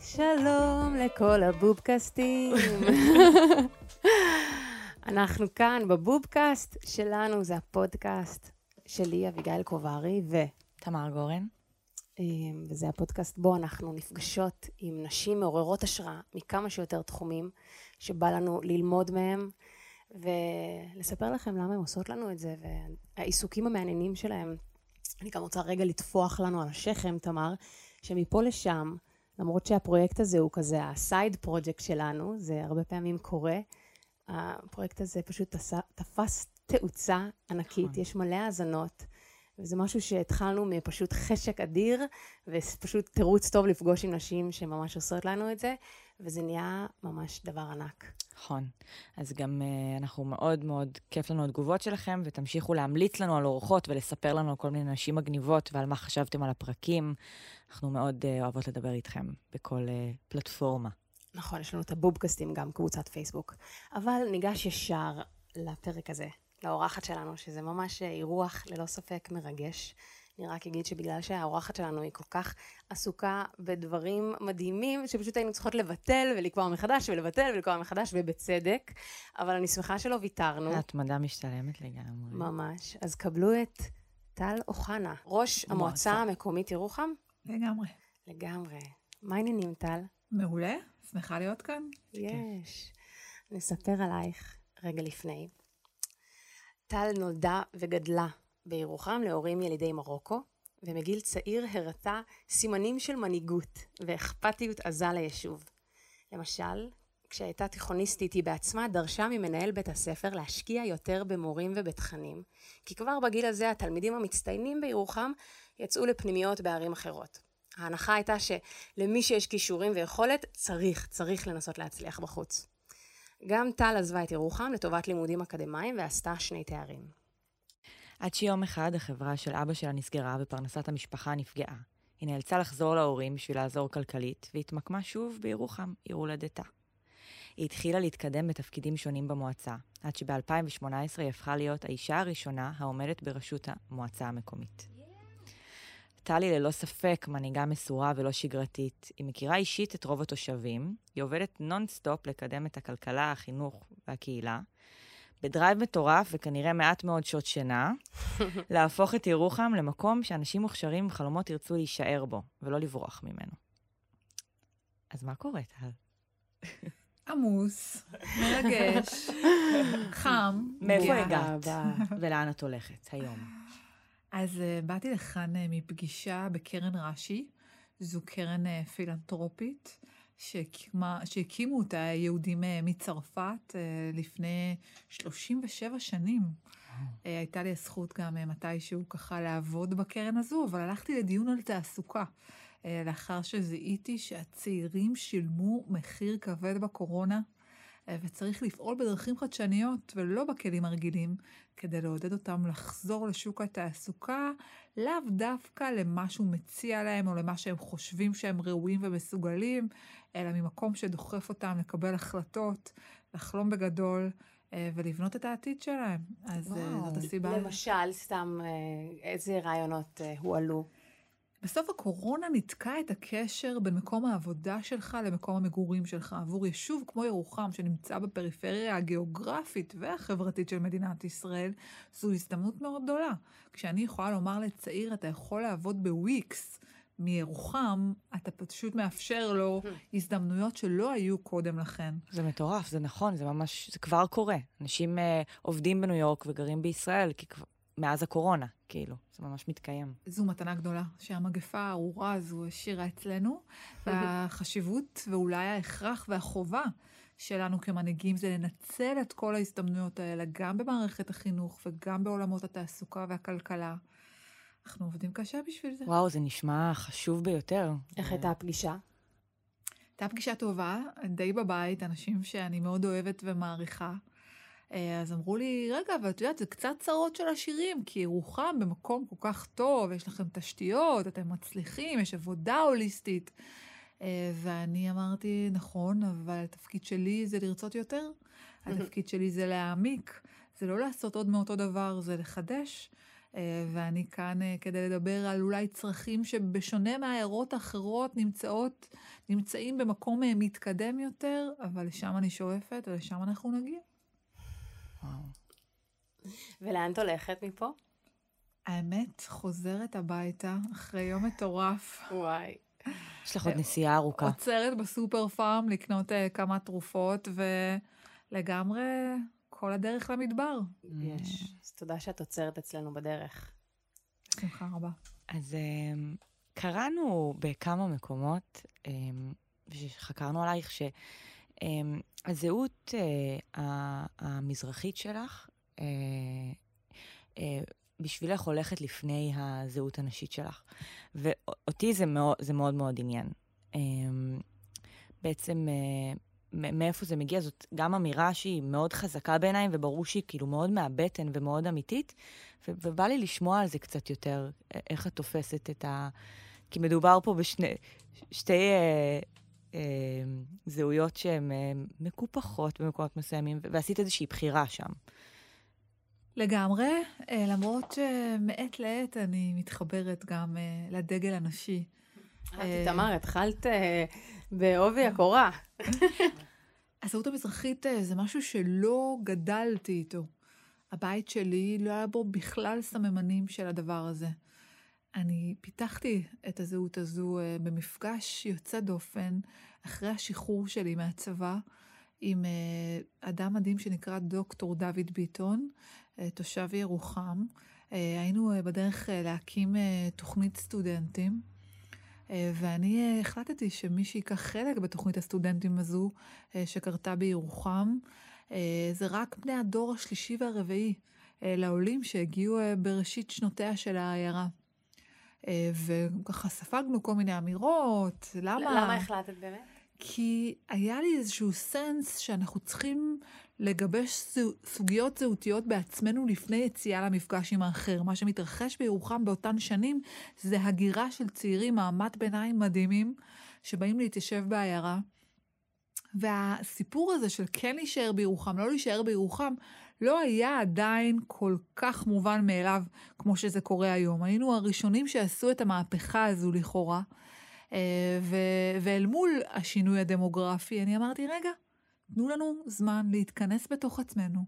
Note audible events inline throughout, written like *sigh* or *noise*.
שלום לכל הבובקאסטים. אנחנו כאן בבובקאסט שלנו, זה הפודקאסט שלי, אביגיל קוברי, ו... תמר גורן. אמ, וזה הפודקאסט בו אנחנו נפגשות עם נשים מעוררות השראה מכמה שיותר תחומים שבא לנו ללמוד מהם ולספר לכם למה הן עושות לנו את זה והעיסוקים המעניינים שלהם. אני גם רוצה רגע לטפוח לנו על השכם, תמר, שמפה לשם, למרות שהפרויקט הזה הוא כזה הסייד פרויקט שלנו, זה הרבה פעמים קורה, הפרויקט הזה פשוט תפס תאוצה ענקית, נכון. יש מלא האזנות. וזה משהו שהתחלנו מפשוט חשק אדיר, ופשוט תירוץ טוב לפגוש עם נשים שממש עושות לנו את זה, וזה נהיה ממש דבר ענק. נכון. אז גם uh, אנחנו מאוד מאוד, כיף לנו התגובות שלכם, ותמשיכו להמליץ לנו על אורחות ולספר לנו על כל מיני נשים מגניבות ועל מה חשבתם על הפרקים. אנחנו מאוד uh, אוהבות לדבר איתכם בכל uh, פלטפורמה. נכון, יש לנו את הבובקאסטים, גם קבוצת פייסבוק. אבל ניגש ישר לפרק הזה. לאורחת שלנו, שזה ממש אירוח ללא ספק מרגש. אני רק אגיד שבגלל שהאורחת שלנו היא כל כך עסוקה בדברים מדהימים, שפשוט היינו צריכות לבטל ולקבוע מחדש ולבטל ולקבוע מחדש, ובצדק. אבל אני שמחה שלא ויתרנו. ההתמדה משתלמת לגמרי. ממש. אז קבלו את טל אוחנה, ראש המועצה המקומית ירוחם. לגמרי. לגמרי. מה העניינים, טל? מעולה, שמחה להיות כאן. יש. נספר עלייך רגע לפני. טל נולדה וגדלה בירוחם להורים ילידי מרוקו, ומגיל צעיר הראתה סימנים של מנהיגות ואכפתיות עזה ליישוב. למשל, כשהייתה תיכוניסטית היא בעצמה דרשה ממנהל בית הספר להשקיע יותר במורים ובתכנים, כי כבר בגיל הזה התלמידים המצטיינים בירוחם יצאו לפנימיות בערים אחרות. ההנחה הייתה שלמי שיש כישורים ויכולת, צריך, צריך לנסות להצליח בחוץ. גם טל עזבה את ירוחם לטובת לימודים אקדמיים ועשתה שני תארים. עד שיום אחד החברה של אבא שלה נסגרה ופרנסת המשפחה נפגעה. היא נאלצה לחזור להורים בשביל לעזור כלכלית, והתמקמה שוב בירוחם, עיר הולדתה. היא התחילה להתקדם בתפקידים שונים במועצה, עד שב-2018 היא הפכה להיות האישה הראשונה העומדת בראשות המועצה המקומית. טל היא ללא ספק מנהיגה מסורה ולא שגרתית. היא מכירה אישית את רוב התושבים, היא עובדת נונסטופ לקדם את הכלכלה, החינוך והקהילה. ב drive מטורף וכנראה מעט מאוד שעות שינה, *laughs* להפוך את ירוחם למקום שאנשים מוכשרים עם חלומות ירצו להישאר בו, ולא לברוח ממנו. אז מה קורה, טל? עמוס, מרגש, *laughs* חם. מאיפה הגעת? ולאן את הולכת היום? אז uh, באתי לכאן uh, מפגישה בקרן רש"י, זו קרן uh, פילנטרופית שהקימה, שהקימו אותה יהודים uh, מצרפת uh, לפני 37 שנים. Uh, הייתה לי הזכות גם מתישהו ככה לעבוד בקרן הזו, אבל הלכתי לדיון על תעסוקה. לאחר שזיהיתי שהצעירים שילמו מחיר כבד בקורונה, אה, וצריך לפעול בדרכים חדשניות ולא בכלים הרגילים, כדי לעודד אותם לחזור לשוק התעסוקה, לאו דווקא למה שהוא מציע להם או למה שהם חושבים שהם ראויים ומסוגלים, אלא ממקום שדוחף אותם לקבל החלטות, לחלום בגדול. אה, ולבנות את העתיד שלהם. אז אה, וואו. זאת הסיבה. למשל, סתם, איזה רעיונות הועלו? בסוף הקורונה ניתקה את הקשר בין מקום העבודה שלך למקום המגורים שלך. עבור יישוב כמו ירוחם, שנמצא בפריפריה הגיאוגרפית והחברתית של מדינת ישראל, זו הזדמנות מאוד גדולה. כשאני יכולה לומר לצעיר, אתה יכול לעבוד בוויקס מירוחם, אתה פשוט מאפשר לו הזדמנויות שלא היו קודם לכן. זה מטורף, זה נכון, זה ממש, זה כבר קורה. אנשים uh, עובדים בניו יורק וגרים בישראל, כי. מאז הקורונה, כאילו, זה ממש מתקיים. זו מתנה גדולה, שהמגפה הארורה הזו השאירה אצלנו, *laughs* והחשיבות ואולי ההכרח והחובה שלנו כמנהיגים זה לנצל את כל ההזדמנויות האלה, גם במערכת החינוך וגם בעולמות התעסוקה והכלכלה. אנחנו עובדים קשה בשביל זה. וואו, זה נשמע חשוב ביותר. איך הייתה הפגישה? הייתה פגישה טובה, די בבית, אנשים שאני מאוד אוהבת ומעריכה. אה, אז אמרו לי, רגע, אבל את יודעת, זה קצת צרות של עשירים, כי ירוחם במקום כל כך טוב, יש לכם תשתיות, אתם מצליחים, יש עבודה הוליסטית. אה, ואני אמרתי, נכון, אבל התפקיד שלי זה לרצות יותר. *laughs* התפקיד שלי זה להעמיק, זה לא לעשות עוד מאותו דבר, זה לחדש. אה, ואני כאן כדי לדבר על אולי צרכים שבשונה מהעיירות האחרות נמצאות, נמצאים במקום מתקדם יותר, אבל לשם אני שואפת ולשם אנחנו נגיע. וואו. ולאן את הולכת מפה? האמת, חוזרת הביתה אחרי יום מטורף. וואי. יש לך עוד נסיעה ארוכה. עוצרת בסופר פארם לקנות uh, כמה תרופות, ולגמרי כל הדרך למדבר. יש. אז תודה שאת עוצרת אצלנו בדרך. בשמחה רבה. אז um, קראנו בכמה מקומות, um, ושחקרנו עלייך, שהזהות um, uh, המזרחית שלך, uh, uh, בשבילך הולכת לפני הזהות הנשית שלך. ואותי זה מאוד, זה מאוד מאוד עניין. אמ, בעצם, אה, מאיפה זה מגיע? זאת גם אמירה שהיא מאוד חזקה בעיניי, וברור שהיא כאילו מאוד מהבטן ומאוד אמיתית, ובא לי לשמוע על זה קצת יותר, איך את תופסת את ה... כי מדובר פה בשני... שתי אה, אה, זהויות שהן אה, מקופחות במקומות מסוימים, ועשית איזושהי בחירה שם. לגמרי, אה, למרות שמעת לעת אני מתחברת גם אה, לדגל הנשי. תמר, התחלת בעובי הקורה. *laughs* הזהות המזרחית זה משהו שלא גדלתי איתו. הבית שלי לא היה בו בכלל סממנים של הדבר הזה. אני פיתחתי את הזהות הזו במפגש יוצא דופן אחרי השחרור שלי מהצבא עם אדם מדהים שנקרא דוקטור דוד ביטון, אה, תושב ירוחם. אה, היינו אה, בדרך להקים תוכנית סטודנטים, ואני החלטתי שמי שייקח חלק בתוכנית הסטודנטים הזו, שקרתה בירוחם, זה רק בני הדור השלישי והרביעי לעולים שהגיעו בראשית שנותיה של העיירה. וככה ספגנו כל מיני אמירות, למה... למה החלטת באמת? כי היה לי איזשהו סנס שאנחנו צריכים לגבש סוגיות זהותיות בעצמנו לפני יציאה למפגש עם האחר. מה שמתרחש בירוחם באותן שנים זה הגירה של צעירים, מעמד ביניים מדהימים, שבאים להתיישב בעיירה. והסיפור הזה של כן להישאר בירוחם, לא להישאר בירוחם, לא היה עדיין כל כך מובן מאליו כמו שזה קורה היום. היינו הראשונים שעשו את המהפכה הזו לכאורה. אה, ו- ואל מול השינוי הדמוגרפי, אני אמרתי, רגע, תנו לנו זמן להתכנס בתוך עצמנו,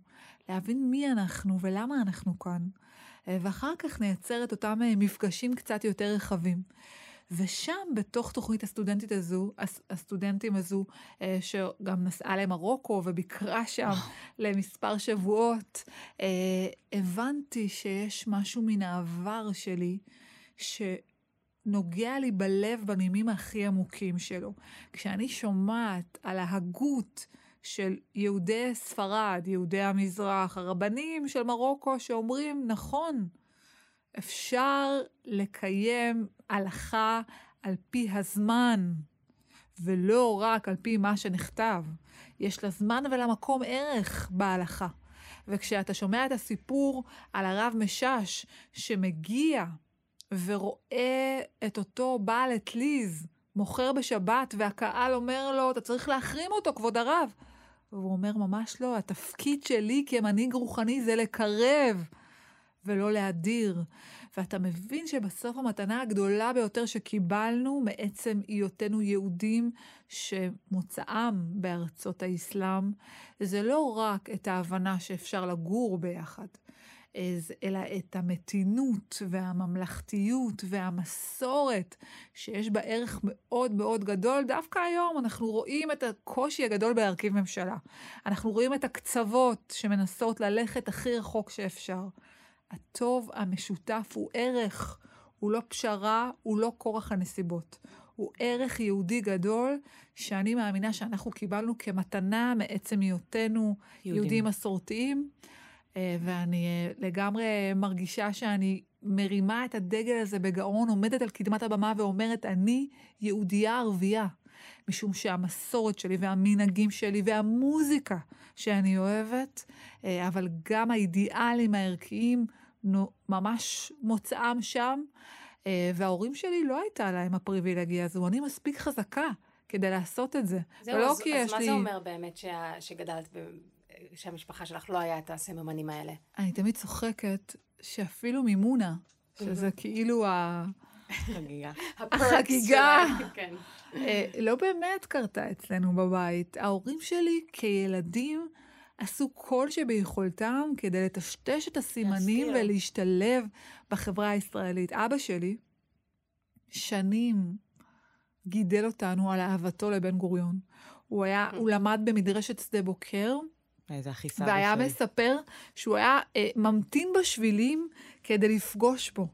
להבין מי אנחנו ולמה אנחנו כאן, אה, ואחר כך נייצר את אותם אה, מפגשים קצת יותר רחבים. ושם, בתוך תוכנית הסטודנטית הזו, הסטודנטים הזו, שגם נסעה למרוקו וביקרה שם למספר שבועות, הבנתי שיש משהו מן העבר שלי, ש... נוגע לי בלב במימים הכי עמוקים שלו. כשאני שומעת על ההגות של יהודי ספרד, יהודי המזרח, הרבנים של מרוקו שאומרים, נכון, אפשר לקיים הלכה על פי הזמן, ולא רק על פי מה שנכתב. יש לזמן ולמקום ערך בהלכה. וכשאתה שומע את הסיפור על הרב משאש שמגיע ורואה את אותו בעל אטליז מוכר בשבת, והקהל אומר לו, אתה צריך להחרים אותו, כבוד הרב. והוא אומר, ממש לא, התפקיד שלי כמנהיג רוחני זה לקרב ולא להדיר. ואתה מבין שבסוף המתנה הגדולה ביותר שקיבלנו מעצם היותנו יהודים שמוצאם בארצות האסלאם, זה לא רק את ההבנה שאפשר לגור ביחד, אלא את המתינות והממלכתיות והמסורת שיש בה ערך מאוד מאוד גדול. דווקא היום אנחנו רואים את הקושי הגדול בהרכיב ממשלה. אנחנו רואים את הקצוות שמנסות ללכת הכי רחוק שאפשר. הטוב המשותף הוא ערך, הוא לא פשרה, הוא לא כורח הנסיבות. הוא ערך יהודי גדול, שאני מאמינה שאנחנו קיבלנו כמתנה מעצם היותנו יהודים, יהודים מסורתיים. אה, ואני אה, לגמרי מרגישה שאני מרימה את הדגל הזה בגאון, עומדת על קדמת הבמה ואומרת, אני יהודייה ערבייה. משום שהמסורת שלי והמנהגים שלי והמוזיקה שאני אוהבת, אה, אבל גם האידיאלים הערכיים ממש מוצאם שם. וההורים שלי לא הייתה להם הפריבילגיה הזו, אני מספיק חזקה כדי לעשות את זה. זהו, אז, אז מה לי... זה אומר באמת ש... שגדלת שהמשפחה שלך לא היה את הסממנים האלה? אני תמיד צוחקת שאפילו מימונה, שזה כאילו ה... חגיגה. החגיגה. כן. אה, לא באמת קרתה אצלנו בבית. ההורים שלי כילדים עשו כל שביכולתם כדי לטשטש את הסימנים. ולהשתלב בחברה הישראלית. אבא שלי, שנים גידל אותנו על אהבתו לבן גוריון. הוא היה, הוא למד במדרשת שדה בוקר, איזה אחיסה והיה בשלי. מספר שהוא היה אה, ממתין בשבילים כדי לפגוש בו.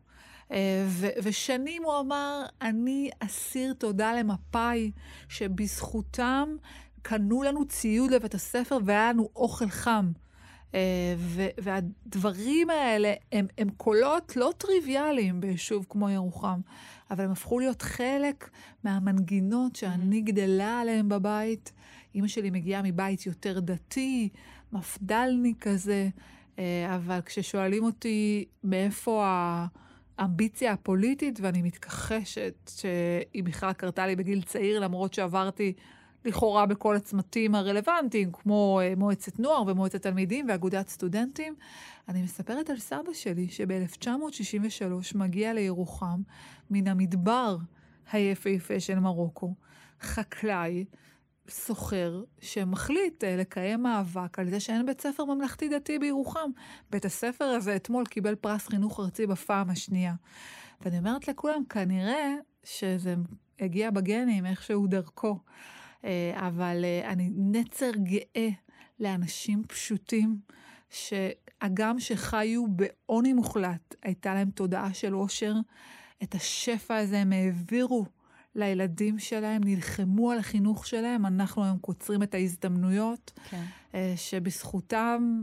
אה, ו- ושנים הוא אמר, אני אסיר תודה למפא"י, שבזכותם קנו לנו ציוד לבית הספר והיה לנו אוכל חם. אה, ו- והדברים האלה הם, הם קולות לא טריוויאליים ביישוב כמו ירוחם, אבל הם הפכו להיות חלק מהמנגינות שאני גדלה עליהן בבית. אימא שלי מגיעה מבית יותר דתי, מפד"לני כזה, אה, אבל כששואלים אותי מאיפה האמביציה הפוליטית, ואני מתכחשת שהיא בכלל קרתה לי בגיל צעיר, למרות שעברתי לכאורה בכל הצמתים הרלוונטיים, כמו אה, מועצת נוער ומועצת תלמידים ואגודת סטודנטים, אני מספרת על סבא שלי, שב-1963 מגיע לירוחם מן המדבר היפהפה של מרוקו, חקלאי, סוחר, שמחליט אה, לקיים מאבק על זה שאין בית ספר ממלכתי דתי בירוחם. בית הספר הזה אתמול קיבל פרס חינוך ארצי בפעם השנייה. ואני אומרת לכולם, כנראה שזה הגיע בגנים איכשהו דרכו. אה, אבל אה, אני נצר גאה לאנשים פשוטים, שהגם שחיו בעוני מוחלט, הייתה להם תודעה של עושר. את השפע הזה הם העבירו לילדים שלהם, נלחמו על החינוך שלהם, אנחנו היום קוצרים את ההזדמנויות, כן. אה, שבזכותם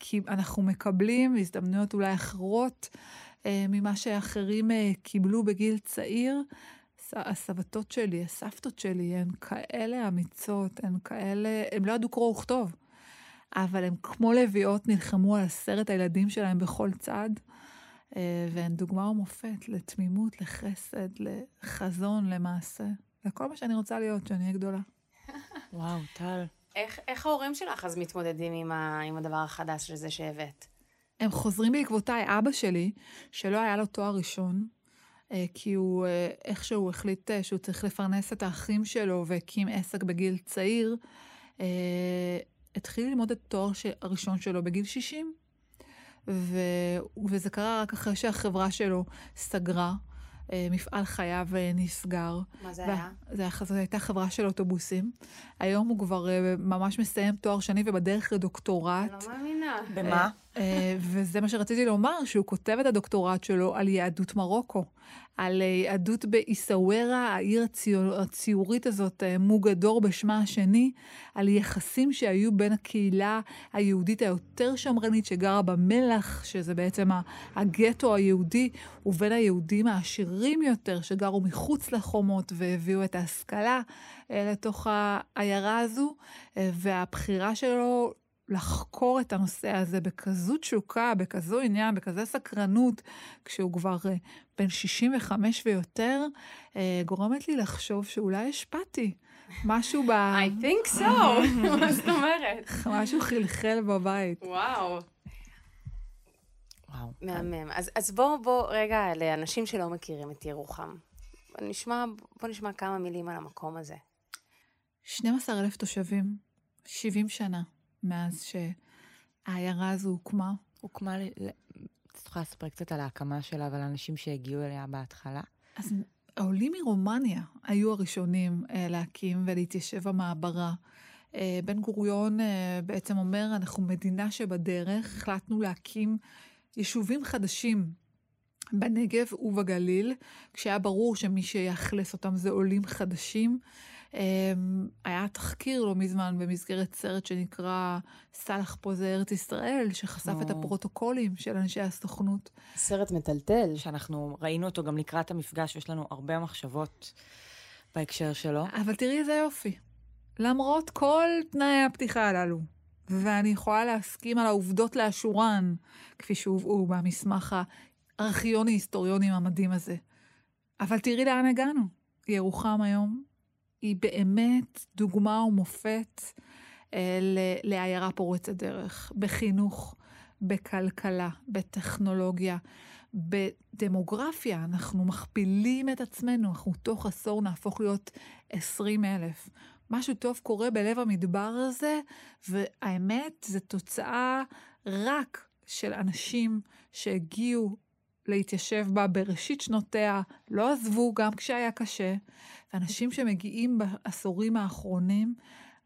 כי אנחנו מקבלים הזדמנויות אולי אחרות אה, ממה שאחרים אה, קיבלו בגיל צעיר. הסבתות שלי, הסבתות שלי, הן כאלה אמיצות, הן כאלה, הן לא ידעו קרוא וכתוב, אבל הן כמו לביאות נלחמו על עשרת הילדים שלהם בכל צד, אה, והן דוגמה ומופת לתמימות, לחסד, לחזון, למעשה, לכל מה שאני רוצה להיות, שאני אהיה גדולה. וואו, טל. איך, איך ההורים שלך אז מתמודדים עם, ה, עם הדבר החדש הזה שהבאת? הם חוזרים בעקבותיי. אבא שלי, שלא היה לו תואר ראשון, כי הוא אה, איכשהו החליט אה, שהוא צריך לפרנס את האחים שלו והקים עסק בגיל צעיר, אה, התחיל ללמוד את התואר הראשון שלו בגיל 60. ו... וזה קרה רק אחרי שהחברה שלו סגרה, אה, מפעל חייו אה, נסגר. מה זה היה? זה היה- זו הייתה חברה של אוטובוסים. היום הוא כבר אה, ממש מסיים תואר שני ובדרך לדוקטורט. אני לא מאמינה. במה? אה, וזה מה שרציתי לומר, שהוא כותב את הדוקטורט שלו על יהדות מרוקו, על אה, יהדות בעיסאווירה, העיר הציור, הציורית הזאת, אה, מוגדור בשמה השני, על יחסים שהיו בין הקהילה היהודית היותר שמרנית שגרה במלח, שזה בעצם הגטו היהודי, ובין היהודים העשירים יותר שגרו מחוץ לחומות והביאו את ההשכלה לתוך העיירה הזו, והבחירה שלו לחקור את הנושא הזה בכזו תשוקה, בכזו עניין, בכזה סקרנות, כשהוא כבר אה, בן 65 ויותר, אה, גורמת לי לחשוב שאולי השפעתי. משהו ב... *laughs* I think so, *laughs* מה זאת אומרת? משהו חלחל בבית. וואו. וואו. מהמם. אז, אז בואו, בואו רגע לאנשים שלא מכירים את ירוחם. נשמע, בואו נשמע כמה מילים על המקום הזה. 12,000 תושבים, 70 שנה מאז שהעיירה הזו הוקמה. הוקמה, את יכולה לספר קצת על ההקמה שלה ועל האנשים שהגיעו אליה בהתחלה? אז העולים מרומניה היו הראשונים אה, להקים ולהתיישב במעברה. אה, בן גוריון אה, בעצם אומר, אנחנו מדינה שבדרך, החלטנו להקים יישובים חדשים בנגב ובגליל, כשהיה ברור שמי שיאכלס אותם זה עולים חדשים. אה, היה תחקיר לא מזמן במסגרת סרט שנקרא סאלח פה זה ארץ ישראל, שחשף את או. הפרוטוקולים של אנשי הסוכנות. סרט מטלטל. שאנחנו ראינו אותו גם לקראת המפגש, ויש לנו הרבה מחשבות בהקשר שלו. אבל תראי איזה יופי. למרות כל תנאי הפתיחה הללו, ואני יכולה להסכים על העובדות לאשורן, כפי שהובאו במסמך הארכיוני-היסטוריוני המדהים הזה. אבל תראי לאן הגענו. ירוחם היום היא באמת דוגמה ומופת אה, לעיירה פורצת דרך, בחינוך, בכלכלה, בטכנולוגיה, בדמוגרפיה. אנחנו מכפילים את עצמנו, אנחנו תוך עשור נהפוך להיות 20 אלף. משהו טוב קורה בלב המדבר הזה, והאמת, זו תוצאה רק של אנשים שהגיעו להתיישב בה בראשית שנותיה, לא עזבו גם כשהיה קשה, ואנשים שמגיעים בעשורים האחרונים,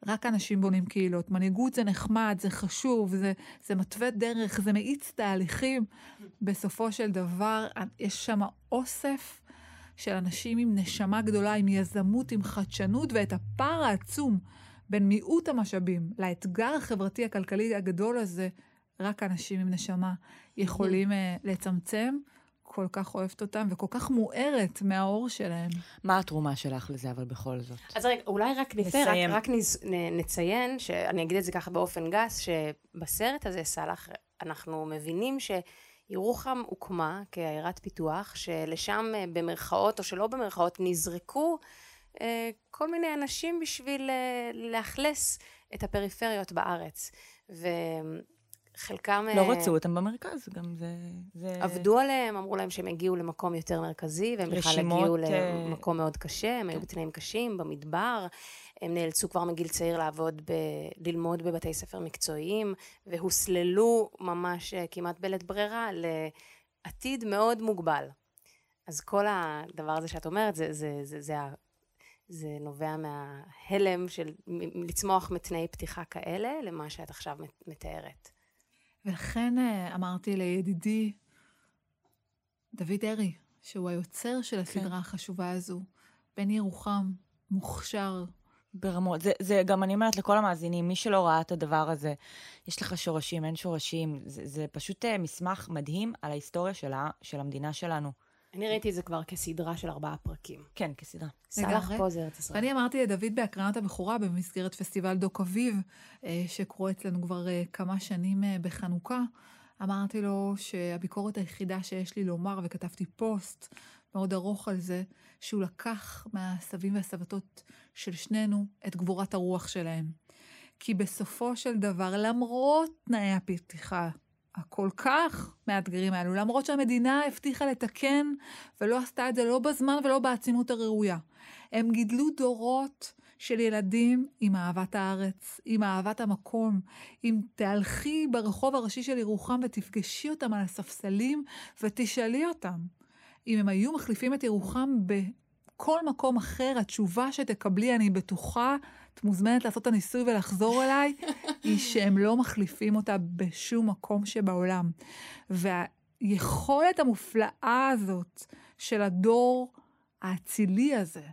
רק אנשים בונים קהילות. מנהיגות זה נחמד, זה חשוב, זה, זה מתווה דרך, זה מאיץ תהליכים. בסופו של דבר, יש שם אוסף של אנשים עם נשמה גדולה, עם יזמות, עם חדשנות, ואת הפער העצום בין מיעוט המשאבים לאתגר החברתי-הכלכלי הגדול הזה, רק אנשים עם נשמה יכולים uh, לצמצם. כל כך אוהבת אותם וכל כך מוארת מהאור שלהם. מה התרומה שלך לזה, אבל בכל זאת? אז רגע, אולי רק לפני, רק, רק נז, נציין, שאני אגיד את זה ככה באופן גס, שבסרט הזה, סאלח, אנחנו מבינים שירוחם הוקמה כעיירת פיתוח, שלשם אה, במרכאות או שלא במרכאות נזרקו אה, כל מיני אנשים בשביל אה, לאכלס את הפריפריות בארץ. ו... חלקם... לא אה, רצו אותם במרכז, גם זה... זה... עבדו עליהם, אמרו להם שהם הגיעו למקום יותר מרכזי, והם בכלל הגיעו אה, למקום מאוד קשה, הם היו כן. בתנאים קשים, במדבר. הם נאלצו כבר מגיל צעיר לעבוד, ב... ללמוד בבתי ספר מקצועיים, והוסללו ממש אה, כמעט בלית ברירה לעתיד מאוד מוגבל. אז כל הדבר הזה שאת אומרת, זה, זה, זה, זה, זה נובע מההלם של לצמוח מתנאי פתיחה כאלה, למה שאת עכשיו מתארת. ולכן אה, אמרתי לידידי דוד ארי, שהוא היוצר של הסדרה כן. החשובה הזו, בן ירוחם, מוכשר. ברמות. זה, זה גם אני אומרת לכל המאזינים, מי שלא ראה את הדבר הזה, יש לך שורשים, אין שורשים, זה, זה פשוט אה, מסמך מדהים על ההיסטוריה שלה, של המדינה שלנו. אני ראיתי את זה כבר כסדרה של ארבעה פרקים. כן, כסדרה. סלח פה זה ארץ ישראל. ואני אמרתי לדוד בהקרנת הבכורה במסגרת פסטיבל דוק אביב, אה, שקורה אצלנו כבר אה, כמה שנים אה, בחנוכה, אמרתי לו שהביקורת היחידה שיש לי לומר, וכתבתי פוסט מאוד ארוך על זה, שהוא לקח מהסבים והסבתות של שנינו את גבורת הרוח שלהם. כי בסופו של דבר, למרות תנאי הפתיחה הכל כך מאתגרים האלו, למרות שהמדינה הבטיחה לתקן ולא עשתה את זה לא בזמן ולא בעצימות הראויה. הם גידלו דורות של ילדים עם אהבת הארץ, עם אהבת המקום. אם תהלכי ברחוב הראשי של ירוחם ותפגשי אותם על הספסלים ותשאלי אותם אם הם היו מחליפים את ירוחם בכל מקום אחר, התשובה שתקבלי, אני בטוחה, את מוזמנת לעשות את הניסוי ולחזור אליי, *laughs* היא שהם לא מחליפים אותה בשום מקום שבעולם. והיכולת המופלאה הזאת של הדור האצילי הזה,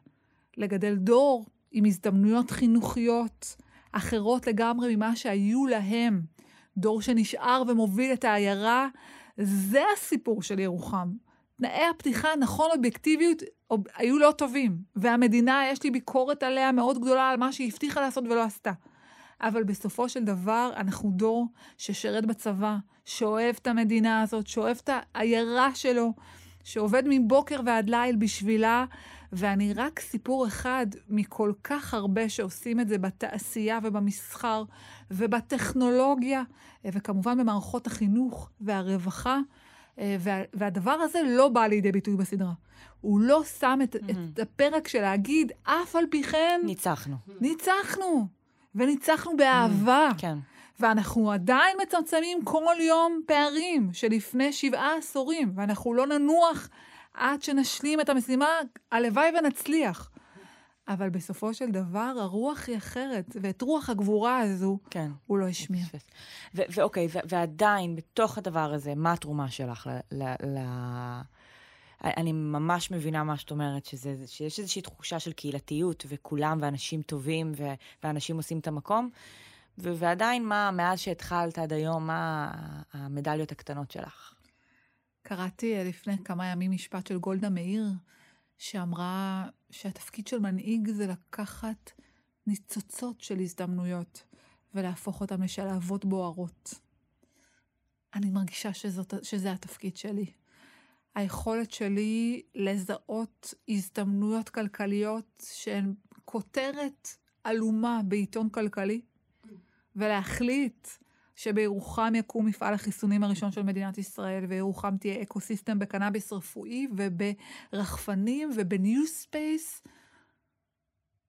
לגדל דור עם הזדמנויות חינוכיות אחרות לגמרי ממה שהיו להם, דור שנשאר ומוביל את העיירה, זה הסיפור של ירוחם. תנאי הפתיחה, נכון, אובייקטיביות, היו לא טובים. והמדינה, יש לי ביקורת עליה מאוד גדולה על מה שהיא הבטיחה לעשות ולא עשתה. אבל בסופו של דבר, אנחנו דור ששירת בצבא, שאוהב את המדינה הזאת, שאוהב את העיירה שלו, שעובד מבוקר ועד ליל בשבילה, ואני רק סיפור אחד מכל כך הרבה שעושים את זה בתעשייה ובמסחר ובטכנולוגיה, וכמובן במערכות החינוך והרווחה. אה, וה, והדבר הזה לא בא לידי ביטוי בסדרה. הוא לא שם את, mm-hmm. את הפרק של להגיד, אף על פי כן... ניצחנו. ניצחנו. וניצחנו באהבה. Mm-hmm. כן. ואנחנו עדיין מצמצמים כל יום פערים שלפני שבעה עשורים, ואנחנו לא ננוח עד שנשלים את המשימה, הלוואי ונצליח. אבל בסופו של דבר הרוח היא אחרת, ואת רוח הגבורה הזו כן. הוא לא השמיע. ואוקיי, ועדיין, בתוך הדבר הזה, מה התרומה שלך ל... ל... אני ממש מבינה מה שאת אומרת, שזה, שיש איזושהי תחושה של קהילתיות, וכולם, ואנשים טובים, ו, ואנשים עושים את המקום, ו, ועדיין, מה, מאז שהתחלת עד היום, מה המדליות הקטנות שלך? קראתי לפני כמה ימים משפט של גולדה מאיר, שאמרה שהתפקיד של מנהיג זה לקחת ניצוצות של הזדמנויות ולהפוך אותן לשלהבות בוערות. אני מרגישה שזאת, שזה התפקיד שלי. היכולת שלי לזהות הזדמנויות כלכליות שהן כותרת עלומה בעיתון כלכלי, ולהחליט שבירוחם יקום מפעל החיסונים הראשון של מדינת ישראל, וירוחם תהיה ecosystem בקנאביס רפואי וברחפנים וב new space.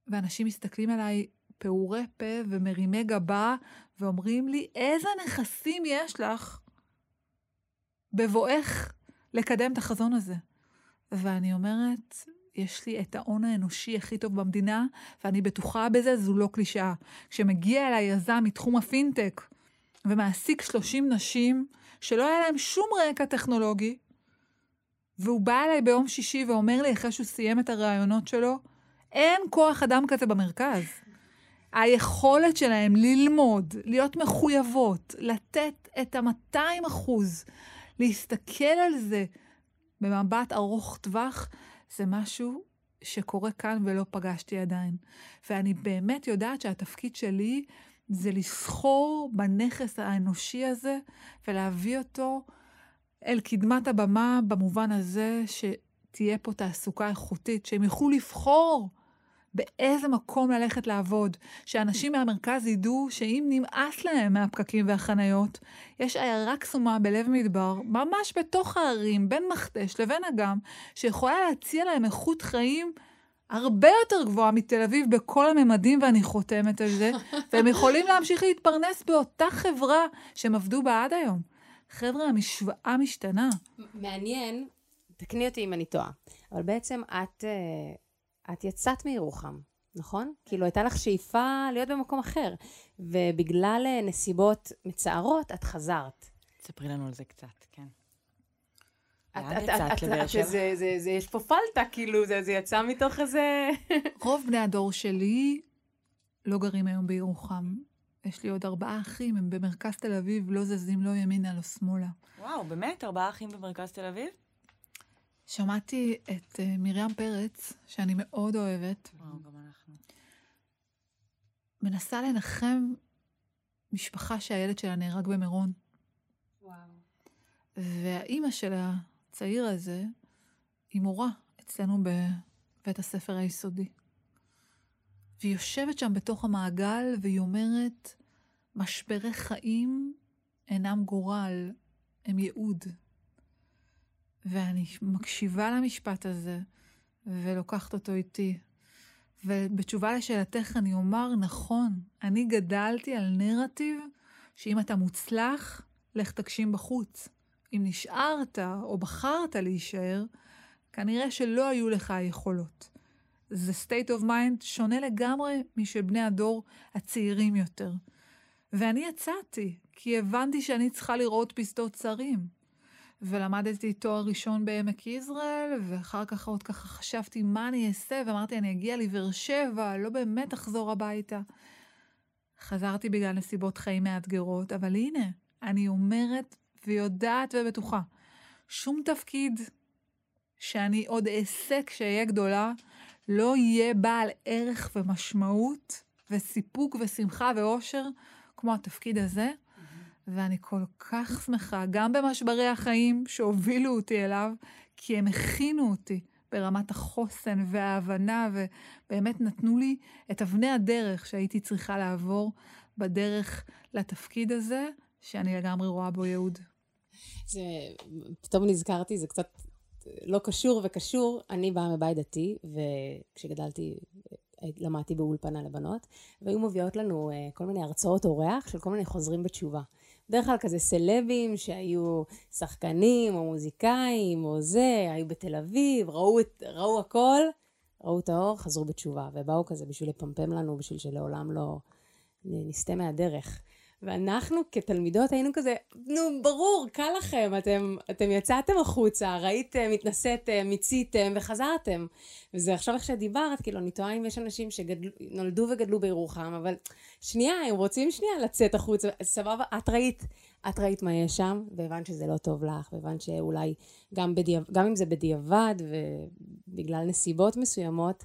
ואנשים מסתכלים עליי פעורי פה ומרימי גבה, ואומרים לי, איזה נכסים יש לך בבואך לקדם את החזון הזה? ואני אומרת, יש לי את ההון האנושי הכי טוב במדינה, ואני בטוחה בזה, זו לא קלישאה. כשמגיע אליי יזם מתחום הפינטק ומעסיק 30 נשים שלא היה להם שום רקע טכנולוגי, והוא בא אליי ביום שישי ואומר לי, אחרי שהוא סיים את הראיונות שלו, אין כוח אדם כזה במרכז. היכולת שלהם ללמוד, להיות מחויבות, לתת את ה-200 אחוז, להסתכל על זה במבט ארוך טווח, זה משהו שקורה כאן ולא פגשתי עדיין. ואני באמת יודעת שהתפקיד שלי זה לסחור בנכס האנושי הזה ולהביא אותו אל קדמת הבמה במובן הזה שתהיה פה תעסוקה איכותית, שהם יוכלו לבחור באיזה מקום ללכת לעבוד, שאנשים מהמרכז ידעו שאם נמאס להם מהפקקים והחניות, יש עיירה קסומה בלב מדבר, ממש בתוך הערים, בין מכתש לבין אגם, שיכולה להציע להם איכות חיים הרבה יותר גבוהה מתל אביב בכל הממדים, ואני חותמת על זה, *laughs* והם יכולים להמשיך להתפרנס באותה חברה שהם עבדו בה עד היום. חבר'ה, המשוואה משתנה. מעניין, תקני אותי אם אני טועה, אבל בעצם את... אה, את יצאת מירוחם, נכון? כאילו הייתה לך שאיפה להיות במקום אחר, ובגלל אה, נסיבות מצערות, את חזרת. ספרי לנו על זה קצת, כן. לאן יצאת לבאר שבע? יש פה פלטה, כאילו, זה, זה יצא מתוך איזה... רוב בני הדור שלי לא גרים היום בירוחם. יש לי עוד ארבעה אחים, הם במרכז תל אביב, לא זזים לא ימינה, לא שמאלה. וואו, באמת? ארבעה אחים במרכז תל אביב? שמעתי את uh, מרים פרץ, שאני מאוד אוהבת. וואו, גם אנחנו. מנסה לנחם משפחה שהילד שלה נהרג במירון. וואו. והאימא של הצעיר הזה היא מורה אצלנו בבית הספר היסודי. והיא יושבת שם בתוך המעגל והיא אומרת, משברי חיים אינם גורל, הם ייעוד. ואני מקשיבה למשפט הזה, ולוקחת אותו איתי. ובתשובה לשאלתך אני אומר, נכון, אני גדלתי על נרטיב שאם אתה מוצלח, לך תגשים בחוץ. אם נשארת או בחרת להישאר, כנראה שלא היו לך היכולות. זה state of mind שונה לגמרי משל בני הדור הצעירים יותר. ואני יצאתי, כי הבנתי שאני צריכה לראות פסטות צרים. ולמדתי תואר ראשון בעמק יזרעאל, ואחר כך עוד ככה חשבתי מה אני אעשה, ואמרתי, אני אגיע לבאר שבע, לא באמת אחזור הביתה. חזרתי בגלל נסיבות חיים מאתגרות, אבל הנה, אני אומרת ויודעת ובטוחה, שום תפקיד שאני עוד אעשה כשאהיה גדולה, לא יהיה בעל ערך ומשמעות וסיפוק ושמחה ואושר כמו התפקיד הזה. ואני כל כך שמחה, גם במשברי החיים שהובילו אותי אליו, כי הם הכינו אותי ברמת החוסן וההבנה, ובאמת נתנו לי את אבני הדרך שהייתי צריכה לעבור בדרך לתפקיד הזה, שאני לגמרי רואה בו ייעוד. זה, פתאום נזכרתי, זה קצת לא קשור וקשור. אני באה מבית דתי, וכשגדלתי למדתי באולפנה לבנות, והיו מביאות לנו uh, כל מיני הרצאות אורח של כל מיני חוזרים בתשובה. בדרך כלל כזה סלבים שהיו שחקנים או מוזיקאים או זה, היו בתל אביב, ראו, את, ראו הכל, ראו את האור, חזרו בתשובה, ובאו כזה בשביל לפמפם לנו, בשביל שלעולם לא נסטה מהדרך. ואנחנו כתלמידות היינו כזה, נו, ברור, קל לכם, אתם, אתם יצאתם החוצה, ראיתם, התנסיתם, מיציתם וחזרתם. וזה עכשיו איך שדיברת, כאילו, אני תוהה אם יש אנשים שנולדו וגדלו בירוחם, אבל שנייה, הם רוצים שנייה לצאת החוצה, סבבה, את ראית, את ראית מה יש שם, והבנת שזה לא טוב לך, והבנת שאולי גם, בדיע, גם אם זה בדיעבד ובגלל נסיבות מסוימות,